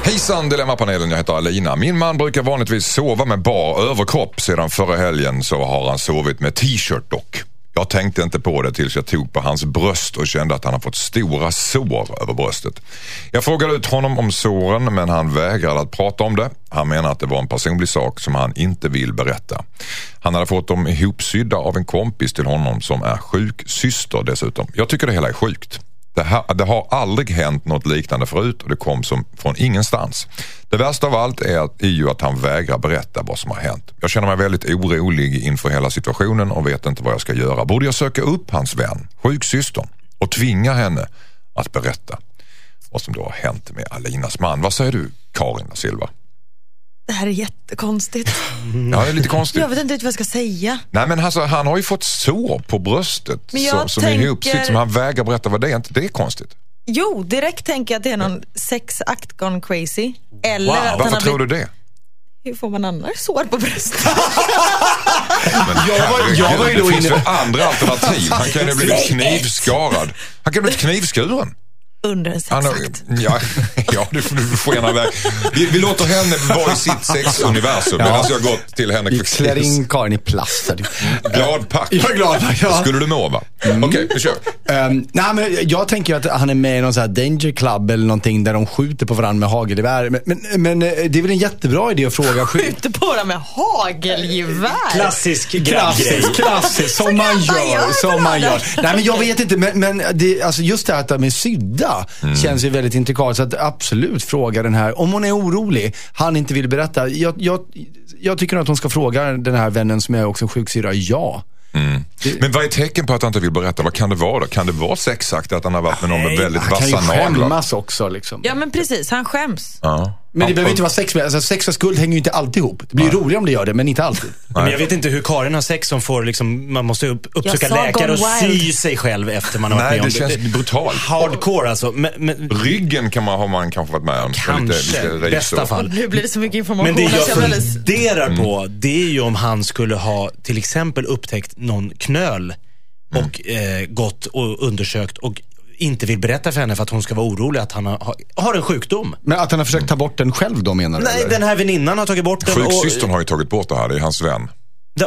Hejsan Dilemmapanelen, jag heter Alina. Min man brukar vanligtvis sova med bar överkropp. Sedan förra helgen så har han sovit med t-shirt dock. Jag tänkte inte på det tills jag tog på hans bröst och kände att han har fått stora sår över bröstet. Jag frågade ut honom om såren men han vägrade att prata om det. Han menar att det var en personlig sak som han inte vill berätta. Han hade fått dem ihopsydda av en kompis till honom som är sjuksyster dessutom. Jag tycker det hela är sjukt. Det, här, det har aldrig hänt något liknande förut och det kom som från ingenstans. Det värsta av allt är, att, är ju att han vägrar berätta vad som har hänt. Jag känner mig väldigt orolig inför hela situationen och vet inte vad jag ska göra. Borde jag söka upp hans vän, sjuksystern, och tvinga henne att berätta vad som då har hänt med Alinas man? Vad säger du, Karin da Silva? Det här är jättekonstigt. (laughs) Ja, det är lite konstigt. Jag vet inte vad jag ska säga. Nej men alltså, han har ju fått sår på bröstet Men jag som, som är tänker- ihopsytt som han vägrar berätta vad det är. inte det är konstigt? Jo, direkt tänker jag att det är någon sexakt gone crazy. Eller Wow, Varför har tror blivit... du det? Hur får man annars sår på bröstet? (laughs) Men Jag var- jag var ju det då finns andra alternativ. Han kan ju blivit knivskarad. Han kan blivit knivskuren. Under en sexakt. ja, (laughs) ja, du får, du iväg. Vi, vi låter henne vara i sitt sexuniversum Ja. medan jag går till Henrik Vi klär in Karin i plast. Glad pack. Jag är glad. Ja. Skulle du må va? Okej, vi kör. Ehm, nej, men jag tänker att han är med i någon sån här danger club eller någonting där de skjuter på varandra med hagelgevär. Men, men, men eh, det är väl en jättebra idé att fråga Skjuter på dem med hagelgevär. Klassisk grabbgrej. Klassiskt, klassiskt, som man gör. Som man det. gör. Nej men jag vet inte, men, men det, alltså just det här att de är sydda känns ju väldigt intrikat. Så att absolut fråga den här, om hon är orolig, han inte vill berätta. Jag, jag, jag tycker att hon ska fråga den här vännen som är också sjuksyrra, ja. Men vad är tecken på att han inte vill berätta? Vad kan det vara då? Kan det vara sexakt att han har varit med någon med väldigt Han kan ju vassa naglar? skämmas också liksom. Ja men precis, han skäms. Ja. Men det behöver inte vara sex med. Alltså, sex och skuld hänger ju inte alltid ihop. Det blir roligare om det gör det, men inte alltid. (laughs) Men jag vet inte hur Karin har sex som får liksom, man måste upp, uppsöka Jag sa läkare och gone sy sig själv efter man har varit Nej, med om det känns brutalt. Hardcore alltså. Men, men, Ryggen kan man, har man kanske varit med om. kanske, Lite, lite bästa fall. Nu blir det så mycket information. Men det jag funderar på, det är ju om han skulle ha till exempel upptäckt någon knöl och eh, gått och undersökt och inte vill berätta för henne för att hon ska vara orolig att han har, har en sjukdom. Men att han har försökt ta bort den själv då menar du? Nej, eller? den här väninnan har tagit bort den. Sjuksystern Och, har ju tagit bort det här, det är hans vän.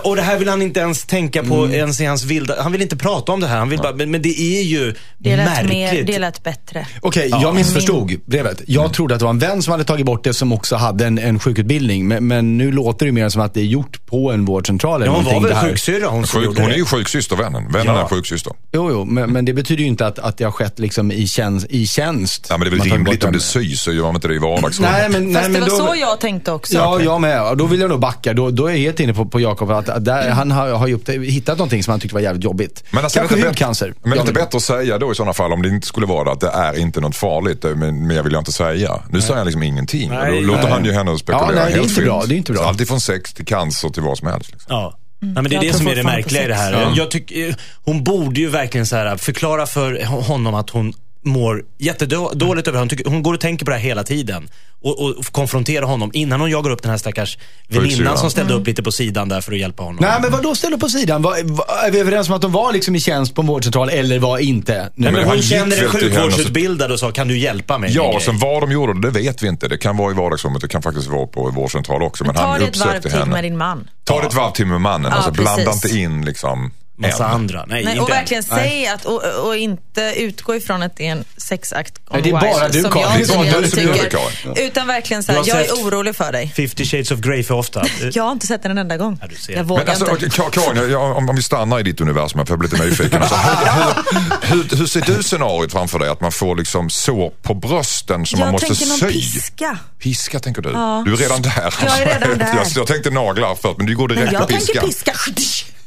Och det här vill han inte ens tänka på Mm. ens i hans vilda... Han vill inte prata om det här. Han vill bara, men, men det är ju det märkligt. mer, det lät bättre. Okej, jag missförstod brevet. Jag trodde att det var en vän som hade tagit bort det som också hade en, en sjukutbildning. Men, men nu låter det mer som att det är gjort på en vårdcentral eller Ja, hon var väl sjuksyrra hon som Sjuk, gjorde hon är ju sjuksystervännen. Vännen Ja. är sjuksyster. Jo, jo, men, men det betyder ju inte att, att det har skett liksom i, tjänst, i tjänst. Ja, men det är väl rimligt om det sys så gör man inte det i vardagsrummet. Nej, men, nej, Fast men det var då, så jag tänkte också. Ja, jag med. Och Då vill jag nog backa. Då, då är jag helt inne på, på Jakob att, där, han har, har ju upp, hittat någonting som han tyckte var jävligt jobbigt. Men alltså, Kanske är det inte hudcancer. bättre- Men Jag inte vill- bättre att säga då i sådana fall om det inte skulle vara det, att det är inte något farligt, eh, men mer vill jag inte säga. Nu säger han liksom ingenting. Nej, och då låter nej. han ju henne spekulera Ja, nej, det är helt inte bra, det är inte bra. Allt ifrån sex till cancer till vad som helst. Liksom. Ja. Nej, men det är jag det som är det märkliga i det här. Jag, tycker, hon borde ju verkligen så här, förklara för honom att hon mår jättedåligt över det. Hon, går och tänker på det här hela tiden. Och, och konfrontera honom innan hon jagar upp den här stackars väninnan som ställde upp lite på sidan där för att hjälpa honom. Nej, men vad då ställer på sidan? Var, var, är vi överens om att de var liksom i tjänst på en vårdcentral eller var inte? Nu, Nej, men han hon känner en och sjukvårdsutbildad och sa, kan du hjälpa mig? Ja, grej?" sen vad de gjorde det vet vi inte. Det kan vara i vardagsrummet, det kan faktiskt vara på vårdcentral också. Men, Ta han det ett varv till henne. med din man. Ta det ett varv till med mannen. alltså, blanda inte in liksom Massa en. andra. Nej, Nej, inte och verkligen säg att, och, och inte utgå ifrån att det är en sexakt Nej, det är bara du, som Karin. jag Det är bara du som gör det. Utan verkligen så här, jag är orolig för dig. 50 shades of Grey för ofta. (laughs) Jag har inte sett den en enda gång. Ja, du ser. Jag vågar Men alltså, inte. Karin, jag, om, om vi stannar i ditt universum, för jag blir lite nyfiken. Alltså, (laughs) hur, hur, hur ser du scenariot framför dig? Att man får liksom sår på brösten som man jag måste tänker någon sy? piska. Piska tänker du? Du är redan där. Jag är redan (laughs) där. Jag, jag tänkte naglar först, men du går direkt Nej, på jag tänker piska.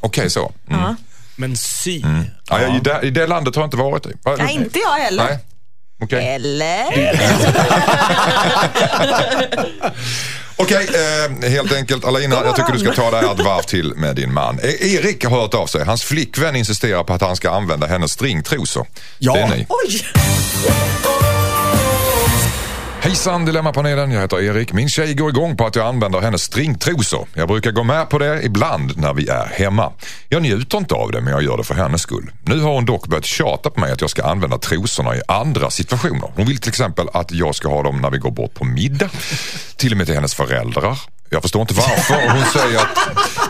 Okej, så. Mm. Men sy. Ja, jag, i, det, I det landet har jag inte varit i. Nej, inte jag heller. Nej. Okej. Eller? (laughs) Okej, eh, helt enkelt Alina, jag tycker du ska ta det här ett varv till med din man. E- Erik har hört av sig. Hans flickvän insisterar på att han ska använda hennes stringtrosor. Ja. Det är ni. Oj! Hejsan Dilemmapanelen, jag heter Erik. Min tjej går igång på att jag använder hennes stringtrosor. Jag brukar gå med på det ibland när vi är hemma. Jag njuter inte av det men jag gör det för hennes skull. Nu har hon dock börjat tjata på mig att jag ska använda trosorna i andra situationer. Hon vill till exempel att jag ska ha dem när vi går bort på middag. Till och med till hennes föräldrar. Jag förstår inte varför hon säger att,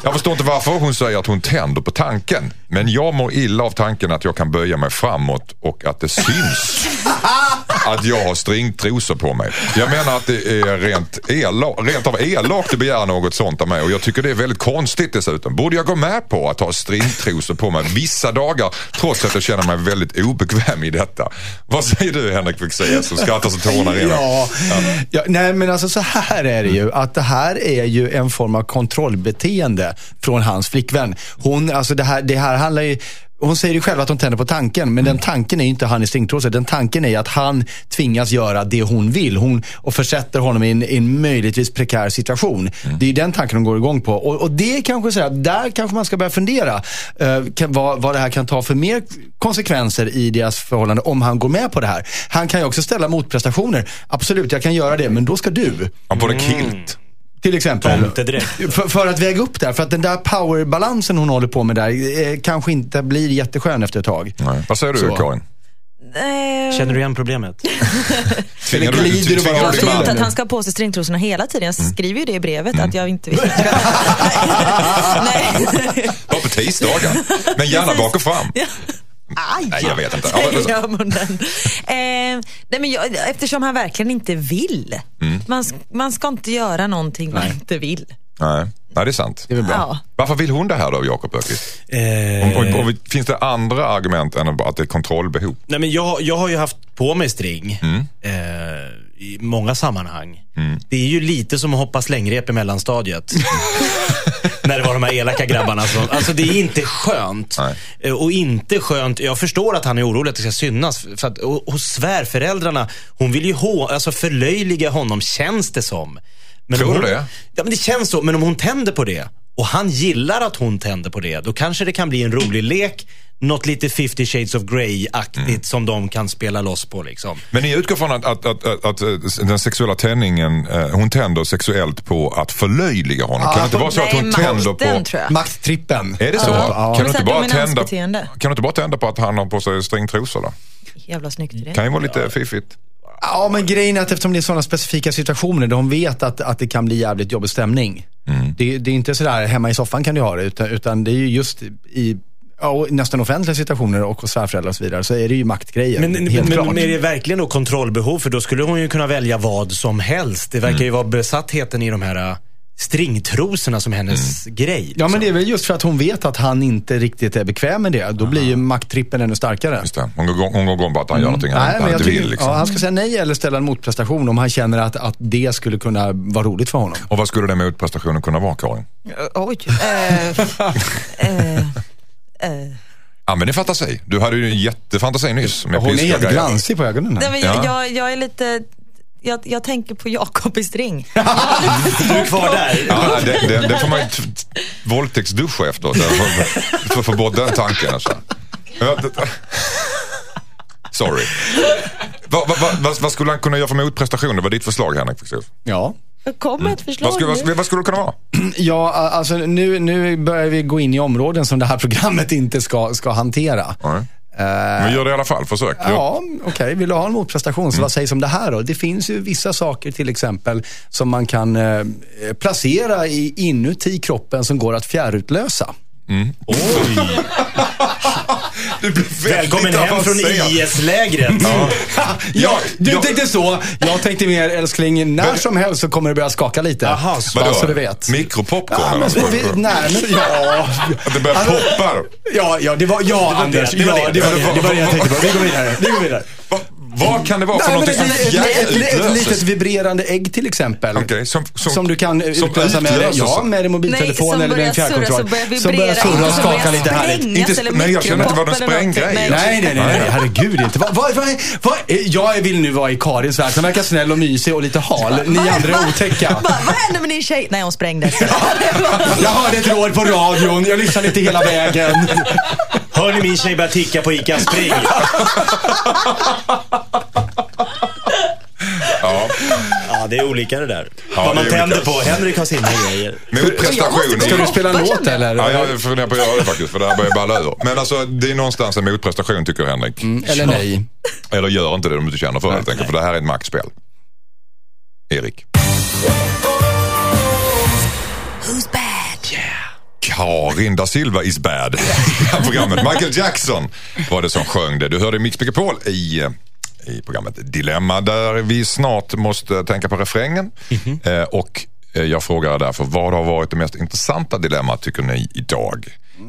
jag förstår inte varför hon säger att hon tänder på tanken. Men jag mår illa av tanken att jag kan böja mig framåt och att det syns att jag har stringtrosor på mig. Jag menar att det är rent, ela, rent av elakt att begära något sånt av mig och jag tycker det är väldigt konstigt dessutom. Borde jag gå med på att ha stringtrosor på mig vissa dagar trots att jag känner mig väldigt obekväm i detta? Vad säger du Henrik Fexeus som skrattar så tårna rinner? Ja. Ja, nej men alltså så här är det ju. Att det här är ju en form av kontrollbeteende från hans flickvän. Hon, alltså det här, det här handlar ju hon säger ju själv att hon tänder på tanken, men den tanken är ju inte han i stringtrosor. Den tanken är att han tvingas göra det hon vill hon, och försätter honom i en, i en möjligtvis prekär situation. Det är ju den tanken hon går igång på. Och, och det är kanske så här, där kanske man ska börja fundera eh, kan, vad, vad det här kan ta för mer konsekvenser i deras förhållande om han går med på det här. Han kan ju också ställa motprestationer. Absolut, jag kan göra det, men då ska du. Han får det kilt. Till exempel. För, för att väga upp det här. För att den där powerbalansen hon håller på med där eh, kanske inte blir jätteskön efter ett tag. Nej. Vad säger du Så. Karin? Eh, Känner du igen problemet? (laughs) Eller glider du bara jag vill inte att han ska ha på sig stringtrosorna hela tiden. Jag skriver ju det i brevet att jag inte vill. (laughs) Nej. Bara på tisdagar. Men gärna bak och fram. Aj! Nej, jag vet inte. (laughs) Säger jag munnen. Eh, nej, men jag, eftersom han verkligen inte vill. Mm. Man, man ska inte göra någonting man inte vill. Nej. Nej, det är sant. Det är väl bra. Ja. Varför vill hon det här då, Jakob Öqvist? Eh, Finns det andra argument än att det är kontrollbehov? Nej, men jag, jag har ju haft på mig string Mm. eh, i många sammanhang. Det är ju lite som att hoppa slängrep i mellanstadiet. (laughs) När det var de här elaka grabbarna. Som, alltså det är inte skönt. Nej. Eh, Och inte skönt, jag förstår att han är orolig att det ska synas. För att, och, och svärföräldrarna, hon vill ju hå, alltså förlöjliga honom känns det som. Men Tror du hon, det? Ja men det känns så, men om hon tänder på det och han gillar att hon tänder på det, då kanske det kan bli en rolig lek. Något lite 50 shades of Grey-aktigt Mm. som de kan spela loss på liksom. Men ni utgår från att, att, att, att, att eh, den sexuella tändningen, eh, hon tänder sexuellt på att förlöjliga honom. kan det inte vara så att Nej, hon tänder makten, på... Makttrippen. Är det så? Ja. Kan, du inte bara tända, kan du inte bara tända på att han har på sig stringtrosor då? Jävla snyggt det. Kan ju vara lite fiffigt. Ja, men grejen är att eftersom det är sådana specifika situationer där hon vet att, att det kan bli jävligt jobbig stämning. Mm. Det, det är inte sådär hemma i soffan kan du ha det, utan, utan det är ju just i ja, och nästan offentliga situationer och hos svärföräldrar och så vidare, så är det ju maktgrejer. Men, helt men, klart. men är det verkligen då kontrollbehov? För då skulle hon ju kunna välja vad som helst. Det verkar Mm. ju vara besattheten i de här äh, stringtrosorna som hennes grej. Ja, men det är väl just för att hon vet att han inte riktigt är bekväm med det. Då blir ju makttrippen ännu starkare. Just det. Hon går igång- hon går igång på att han gör någonting han, Nej, han men jag inte vill. Liksom. ja, han ska säga nej eller ställa en motprestation om han känner att, att det skulle kunna vara roligt för honom. Och vad skulle den motprestationen kunna vara, Karin? Oj. Eh, (laughs) eh, Använd din fantasi. Du hade ju en jättefantasi nyss med Hon är helt glansig på ögonen Nej, men jag, Ja. jag, jag är lite... Jag, jag tänker på Jakob i string. (laughs) Du är kvar där. Ja, det, det, det får man ju våldtäktsduscha efteråt för, att få bort den tanken. Alltså. Ja, Sorry. Vad, vad, vad, vad, skulle han kunna göra för motprestation? Det var ditt förslag Henrik. Ja. Kom ett förslag Vad skulle, nu. vad, vad skulle det kunna vara? (clears throat) Ja, alltså nu, nu börjar vi gå in i områden som det här programmet inte ska, ska hantera. Nej. Men gör det i alla fall. Försök. Ja, okej. Vill du ha en motprestation, så vad sägs om det här då? Det finns ju vissa saker till exempel som man kan eh, placera i, inuti kroppen som går att fjärrutlösa. Oj. (laughs) Det blir väldigt Välkommen hem från. IS-lägret. Ja, (laughs) du ja. tänkte så. Jag tänkte mer älskling, när som helst så kommer det börja skaka lite. Jaha, så- Bara Vadå? så du vet. Mikropopcorn Ja, men, vi, nej, men, ja. Att det börjar Alltså, poppa? Ja, ja, det var, ja det, Anders. det var ja, det. det var det. Det var det jag tänkte på. Vi går vidare. Vi går vidare. Va, vad kan det vara för Nej, någonting som ett, ett, ett, ett litet vibrerande ägg till exempel. Okej, som, som, Som du kan som utlösa med, ja, med en Nej, mobiltelefon som eller med en börjar surra, fjärrkontroll. som börjar surra och skaka lite härligt. sprängas Inte, men jag känner inte vad en spränggrej. Nej, nej, nej, nej, herregud inte. Vad, vad, vad, vad, jag vill nu vara i Karins värld som verkar snäll och mysig och lite hal. Ni andra är otäcka. Vad hände med din tjej? Nej, hon sprängdes. (laughs) Jag hörde ett råd på radion, jag lyssnade inte hela vägen. Hör ni min tjej börja ticka på ICA Spring? (laughs) Ja. Ja, det är olika det där. Ja, Vad man det är tänder olika. på. Henrik har sina grejer. Motprestation. Ska du spela en låt eller? Ja, jag funderar på att göra det faktiskt för det här börjar balla över. Men alltså det är någonstans en motprestation tycker Henrik. Eller nej. Eller gör inte det om du inte känner för det helt enkelt. För det här är ett maktspel. Erik. Who's? Karin da Silva is bad. (laughs) I det här programmet. Michael Jackson var det som sjöng det. Du hörde Mix Megapol i, eh, i programmet Dilemma där vi snart måste tänka på refrängen. Eh, och eh, jag frågar därför vad har varit det mest intressanta dilemma tycker ni idag?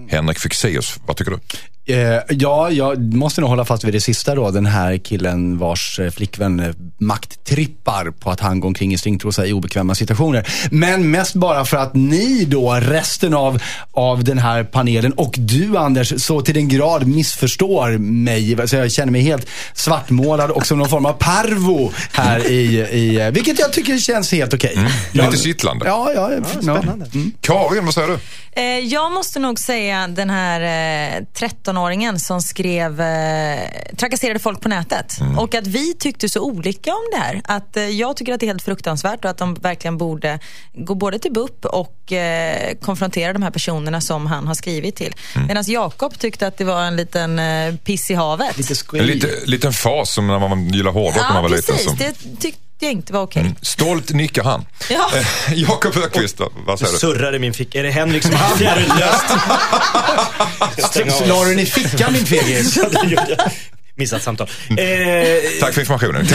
Henrik Fexeus, vad tycker du? Eh, ja, jag måste nog hålla fast vid det sista då. Den här killen vars eh, flickvän eh, makttrippar på att han går omkring i stringtrosa i obekväma situationer. Men mest bara för att ni då, resten av, av den här panelen och du Anders, så till den grad missförstår mig. Så jag känner mig helt svartmålad och som någon form av parvo här i, i vilket jag tycker känns helt okej. Mm. Lite kittlande. Ja, ja, ja, spännande. Mm. Karin, vad säger du? Eh, jag måste nog säga den här eh, 13-åringen som skrev, eh, trakasserade folk på nätet. Och att vi tyckte så olika om det här. Att eh, jag tycker att det är helt fruktansvärt och att de verkligen borde gå både till BUP och eh, konfrontera de här personerna som han har skrivit till. Medan Jakob tyckte att det var en liten eh, piss i havet. Lite En lite, liten fas som när man gillar hårdrock när man ja, var liten. precis. Som, Det tyckte jag inte var okej. stolt nickar han. Ja. (laughs) Eh, Jakob Öqvist, vad- vad Det säger du? surrar i min ficka. Är det Henrik som har (laughs) (laughs) av. La du den i fickan din fegis? Det. Missat samtal. Eh, Tack för informationen.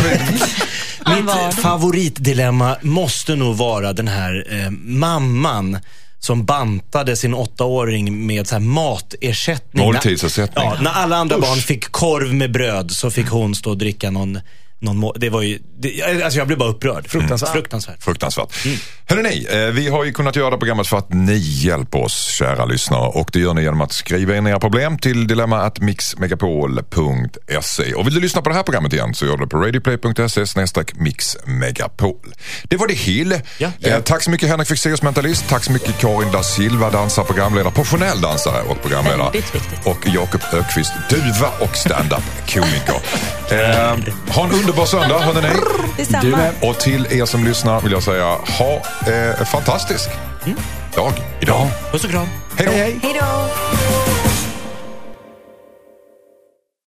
Mitt favoritdilemma måste nog vara den här eh, mamman som bantade sin åttaåring med så här matersättning. Måltidsersättning. Ja, när alla andra barn fick korv med bröd så fick hon stå och dricka någon, någon må- det var ju, det, alltså jag blev bara upprörd. Fruktansvärt. Fruktansvärt. Fruktansvärt. Mm. Hörrni, eh, vi har ju kunnat göra programmet för att ni hjälper oss, kära lyssnare. Och det gör ni genom att skriva in era problem till dilemma.mixmegapol.se. Och vill du lyssna på det här programmet igen så gör du det på radioplay.se snedstreck mixmegapol. Det var det Hill. Ja. Eh, tack så mycket Henrik Fexeus, mentalist. Tack så mycket Karin da Silva, dansare, programledare, professionell dansare och programledare. Och Jakob Ökvist, duva och stand-up-komiker. (laughs) Eh, ha en underbar söndag, hörni. Detsamma. Du med. Och till er som lyssnar vill jag säga ha eh, en fantastisk dag idag. Puss och kram. Hej då! Hej då!